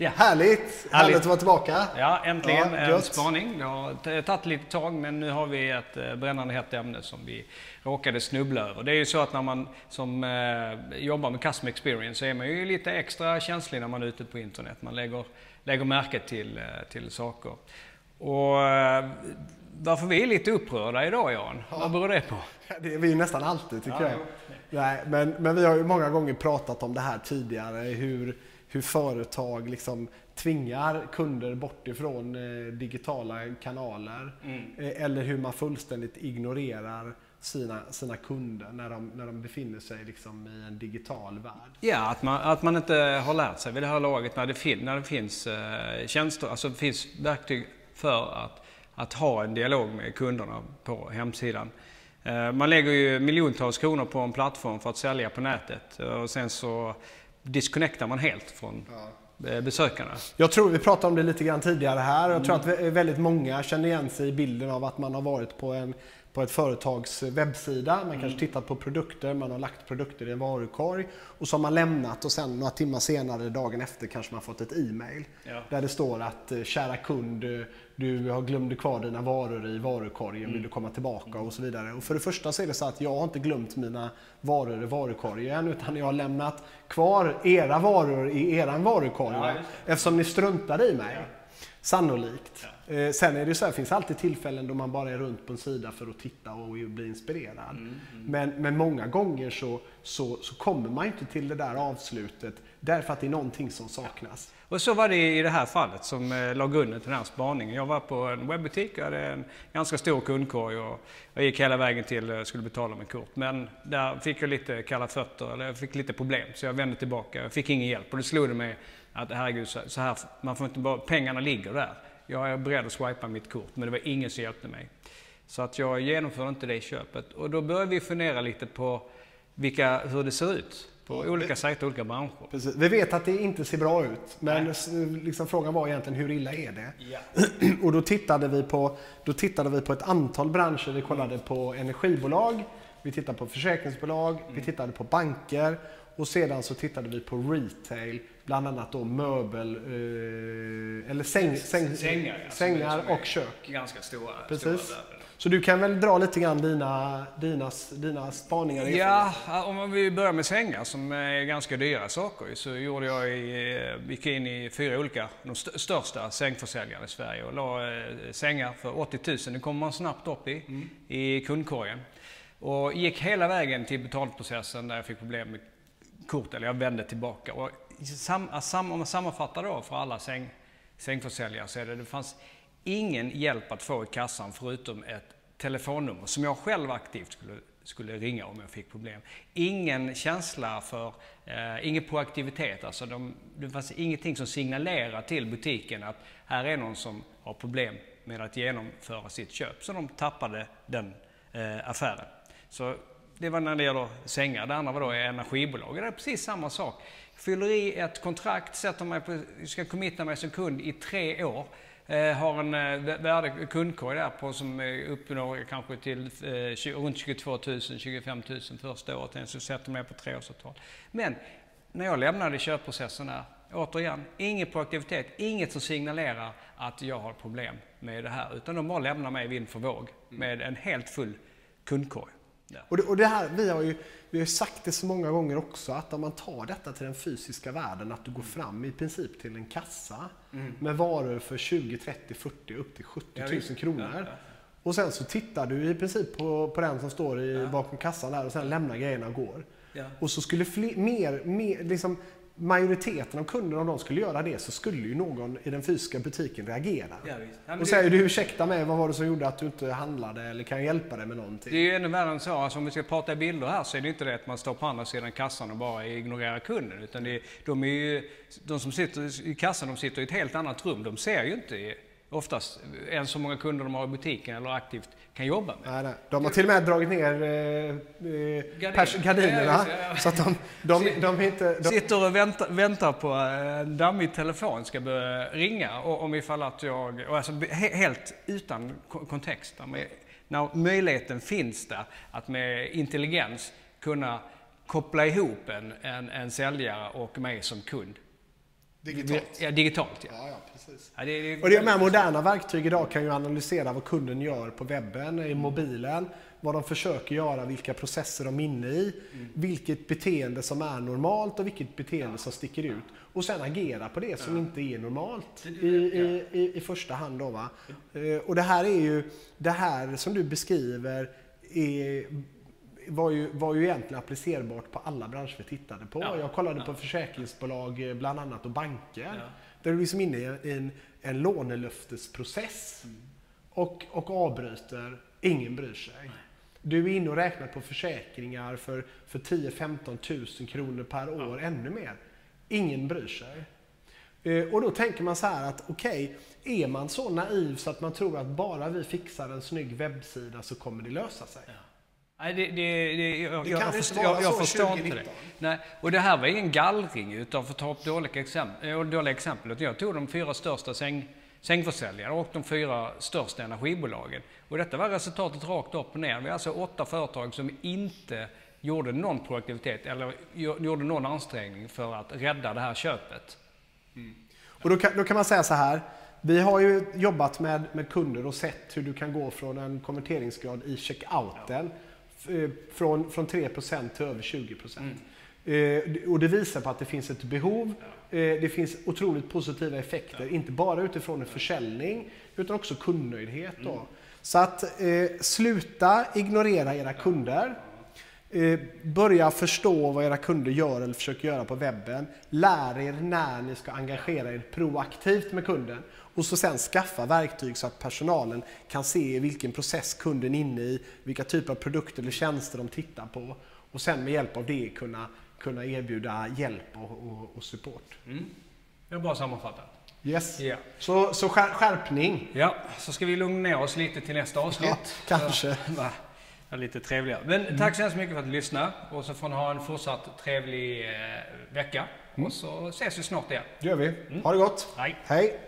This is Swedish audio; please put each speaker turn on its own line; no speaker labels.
Ja.
Härligt! Härligt
Härligt.
att vara tillbaka.
Ja, äntligen
Ja,
en spaning. Det har tagit lite tag men nu har vi ett eh, brännande hett ämne som vi råkade snubbla över. Det är ju så att när man som eh, jobbar med custom experience så är man ju lite extra känslig när man är ute på internet. Man lägger, lägger märke till, eh, till saker. Och eh, varför vi är lite upprörda idag Jan, vad beror det på?
Det är vi ju nästan alltid tycker
Ja,
jag. Nej, men, men vi har ju många gånger pratat om det här tidigare. Hur, hur företag liksom tvingar kunder bort ifrån eh, digitala kanaler.
Mm.
Eh, eller hur man fullständigt ignorerar sina, sina kunder när de, när de befinner sig liksom i en digital värld.
Ja, att man, att man inte har lärt sig vid det här laget när det, fin, när det finns eh, tjänster, alltså det finns verktyg för att, att ha en dialog med kunderna på hemsidan. Man lägger ju miljontals kronor på en plattform för att sälja på nätet och sen så disconnectar man helt från eh, besökarna.
Jag tror vi pratade om det lite grann tidigare här. Jag tror att vä- väldigt många känner igen sig i bilden av att man har varit på, en, på ett företags webbsida. Man kanske tittat på produkter, man har lagt produkter i en varukorg och så har man lämnat och sen några timmar senare, dagen efter, kanske man fått ett e-mail.
Ja.
Där det står att eh, kära kund, eh, du har glömde kvar dina varor i varukorgen, vill du komma tillbaka och så vidare. Och för det första så är det så att jag har inte glömt mina varor i varukorgen utan jag har lämnat kvar era varor i eran varukorg.
Ja,
Eftersom ni struntade i mig. Sannolikt. Eh, sen är det så här, finns alltid tillfällen då man bara är runt på en sida för att titta och bli inspirerad.
Mm,
Men, men många gånger så, så, så kommer man inte till det där avslutet därför att det är någonting som saknas.
Och så var det i det här fallet som eh, la grunden till den här spaningen. Jag var på en webbutik och hade en ganska stor kundkorg och jag gick hela vägen till eh, skulle betala med kort. Men där fick jag lite kalla fötter, eller jag fick lite problem så jag vände tillbaka. Jag fick ingen hjälp och det slog det mig att herregud, så så här, man får inte bara, pengarna ligger där. Jag är beredd att swipa mitt kort men det var ingen som hjälpte mig. Så att jag genomförde inte det köpet och då började vi fundera lite på vilka, hur det ser ut på olika sajter och olika branscher.
Precis. Vi vet att det inte ser bra ut, men liksom, frågan var egentligen hur illa är det?
Ja.
Och då tittade, vi på, då tittade vi på ett antal branscher. Vi kollade på energibolag, vi tittade på försäkringsbolag, vi tittade på banker och sedan så tittade vi på retail, bland annat då möbel, eh, eller säng, säng,
Sängar, ja,
sängar och kök.
Ganska stora,
Precis.
stora.
Så du kan väl dra lite grann dina, dina, dina spaningar
Ja, om vi börjar med sängar som är ganska dyra saker så gjorde jag i, eh, gick in i fyra olika, de st- största sängförsäljarna i Sverige och la eh, sängar för 80 000. Det kommer man snabbt upp i, i kundkorgen. Och gick hela vägen till betalprocessen där jag fick problem med kort, eller jag vände tillbaka. Och sam, sam, om man sammanfattar då för alla säng, sängförsäljare så är det, det fanns ingen hjälp att få i kassan förutom ett telefonnummer som jag själv aktivt skulle, skulle ringa om jag fick problem. Ingen känsla för, eh, ingen proaktivitet. Alltså de, det fanns ingenting som signalerar till butiken att här är någon som har problem med att genomföra sitt köp. Så de tappade den eh, affären. Så det var när det gäller sängar. Det andra var då energibolag. Det är precis samma sak. Fyller i ett kontrakt, sätter mig på, ska committa mig som kund i tre år. Eh, har en eh, värde kundkorg där på som eh, uppnår kanske till eh, 20, runt 22 000, 25 000 första året. Sen så sätter mig på treårsavtal. Men när jag lämnade köpprocessen där, återigen, ingen proaktivitet, inget som signalerar att jag har problem med det här. Utan de bara lämnar mig vind för våg med en helt full kundkorg. Där.
Och det, och det här, vi har ju vi har sagt det så många gånger också att om man tar detta till den fysiska världen, att du går fram i princip till en kassa med varor för 20, 30, 40, upp till 70
Ja,
000
visst.
kronor.
Ja, ja.
Och sen så tittar du i princip på, på den som står i, bakom kassan där och sen lämnar grejerna och går.
Ja.
Och så skulle fler, mer, mer, liksom majoriteten av kunderna, om de skulle göra det, så skulle ju någon i den fysiska butiken reagera.
Ja. Ja,
och
det-
säger du ursäkta mig, vad var det som gjorde att du inte handlade eller kan jag hjälpa dig med någonting?
Det är ju ännu värre än så. Alltså, om vi ska prata i bilder här så är det inte det att man står på andra sidan kassan och bara ignorerar kunden. Utan det de, är ju, de som sitter i kassan de sitter i ett helt annat rum. De ser ju inte oftast ens så många kunder de har i butiken eller aktivt kan jobba med.
Nej, nej. De har till och med dragit ner eh, eh, gardinerna.
Ja, ja.
Så att de, de, de, inte... De,
Sitter och väntar, väntar på eh, en dammig telefon ska börja ringa och om ifall att jag, och alltså he, helt utan ko- kontext. Med, när möjligheten finns där att med intelligens kunna koppla ihop en, en, en säljare och mig som kund.
Digitalt.
Ja, digitalt ja.
Ja, ja, precis.
ja det, det,
Och de här moderna verktyg idag kan ju analysera vad kunden gör på webben,
Mm.
i mobilen, vad de försöker göra, vilka processer de är inne i,
Mm.
vilket beteende som är normalt och vilket beteende som sticker ut. Och sen agera på det som inte är normalt i, i, i, i första hand. Då, va? Eh, Och det här är ju, det här som du beskriver är, var, ju, var ju egentligen applicerbart på alla branscher vi tittade på.
Ja.
Jag kollade på försäkringsbolag eh, bland annat och banker.
Ja.
Där du är liksom inne i en, en lånelöftesprocess och, och avbryter. Ingen bryr sig. Du är inne och räknar på försäkringar för, för 10-15 tusen kronor per år, ännu mer. Ingen bryr sig. Eh, Och då tänker man så här att okej, är man så naiv så att man tror att bara vi fixar en snygg webbsida så kommer det lösa sig?
Nej, det, det, det, jag,
Det
jag, förstår, jag, jag förstår inte
2019.
det. Nej, och det här var ingen gallring utan för att ta upp dåliga exempel, äh, dåliga exempel. Jag tog de fyra största säng, sängförsäljare och de fyra största energibolagen. Och detta var resultatet rakt upp och ner. Vi har alltså åtta företag som inte gjorde någon produktivitet eller gjo- gjorde någon ansträngning för att rädda det här köpet.
Och då kan, då kan man säga så här. Vi har ju jobbat med, med kunder och sett hur du kan gå från en konverteringsgrad i checkouten eh, från, från 3% till över 20%. Eh, och det visar på att det finns ett behov. Eh, det finns otroligt positiva effekter, inte bara utifrån en försäljning utan också kundnöjdhet. Då. Så att eh, sluta ignorera era kunder. Eh, börja förstå vad era kunder gör eller försöker göra på webben. Lär er när ni ska engagera er proaktivt med kunden. Och så sen skaffa verktyg så att personalen kan se vilken process kunden är inne i, vilka typer av produkter eller tjänster de tittar på. Och sen med hjälp av det kunna, kunna erbjuda hjälp och, och, och support.
Det är bra sammanfattat.
Yes.
Ja.
Så, så skär, skärpning.
Ja, så ska vi lugna ner oss lite till nästa avsnitt.
Ja, kanske.
Så, lite trevligare. Men tack så hemskt mycket för att du lyssnade. Och så får ni ha en fortsatt trevlig eh, vecka. Och så ses vi snart igen.
Det gör vi. Ha det gott.
Hej.
Hej.